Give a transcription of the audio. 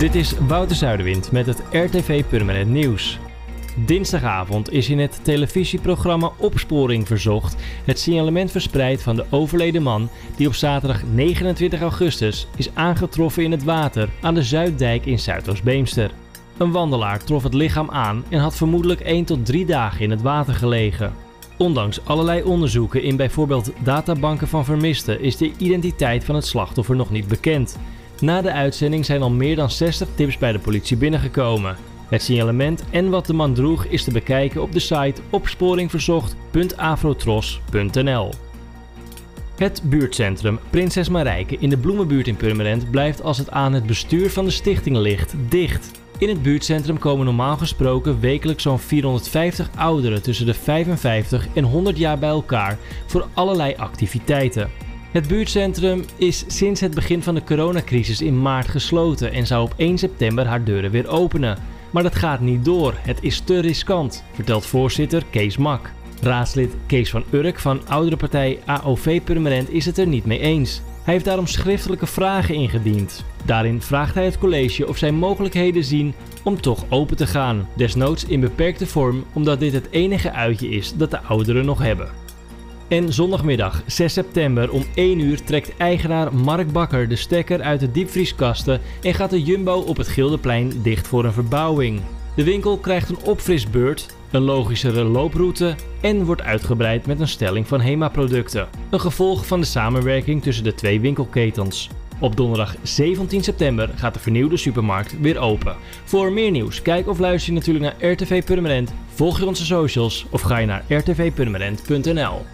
Dit is Wouter Zuiderwind met het RTV Permanent Nieuws. Dinsdagavond is in het televisieprogramma Opsporing Verzocht het signalement verspreid van de overleden man die op zaterdag 29 augustus is aangetroffen in het water aan de Zuiddijk in Zuidoost-Beemster. Een wandelaar trof het lichaam aan en had vermoedelijk 1 tot 3 dagen in het water gelegen. Ondanks allerlei onderzoeken in bijvoorbeeld databanken van vermisten is de identiteit van het slachtoffer nog niet bekend. Na de uitzending zijn al meer dan 60 tips bij de politie binnengekomen. Het signalement en wat de man droeg is te bekijken op de site opsporingverzocht.afrotros.nl. Het buurtcentrum Prinses Marijke in de Bloemenbuurt in Purmerend blijft als het aan het bestuur van de stichting ligt dicht. In het buurtcentrum komen normaal gesproken wekelijks zo'n 450 ouderen tussen de 55 en 100 jaar bij elkaar voor allerlei activiteiten. Het buurtcentrum is sinds het begin van de coronacrisis in maart gesloten en zou op 1 september haar deuren weer openen. Maar dat gaat niet door, het is te riskant, vertelt voorzitter Kees Mak. Raadslid Kees van Urk van oudere partij AOV Permanent is het er niet mee eens. Hij heeft daarom schriftelijke vragen ingediend. Daarin vraagt hij het college of zij mogelijkheden zien om toch open te gaan, desnoods in beperkte vorm omdat dit het enige uitje is dat de ouderen nog hebben. En zondagmiddag 6 september om 1 uur trekt eigenaar Mark Bakker de stekker uit de diepvrieskasten en gaat de Jumbo op het Gildeplein dicht voor een verbouwing. De winkel krijgt een opfrisbeurt, een logischere looproute en wordt uitgebreid met een stelling van HEMA-producten. Een gevolg van de samenwerking tussen de twee winkelketens. Op donderdag 17 september gaat de vernieuwde supermarkt weer open. Voor meer nieuws, kijk of luister je natuurlijk naar RTV Permanent, volg je onze socials of ga je naar rtvpermanent.nl.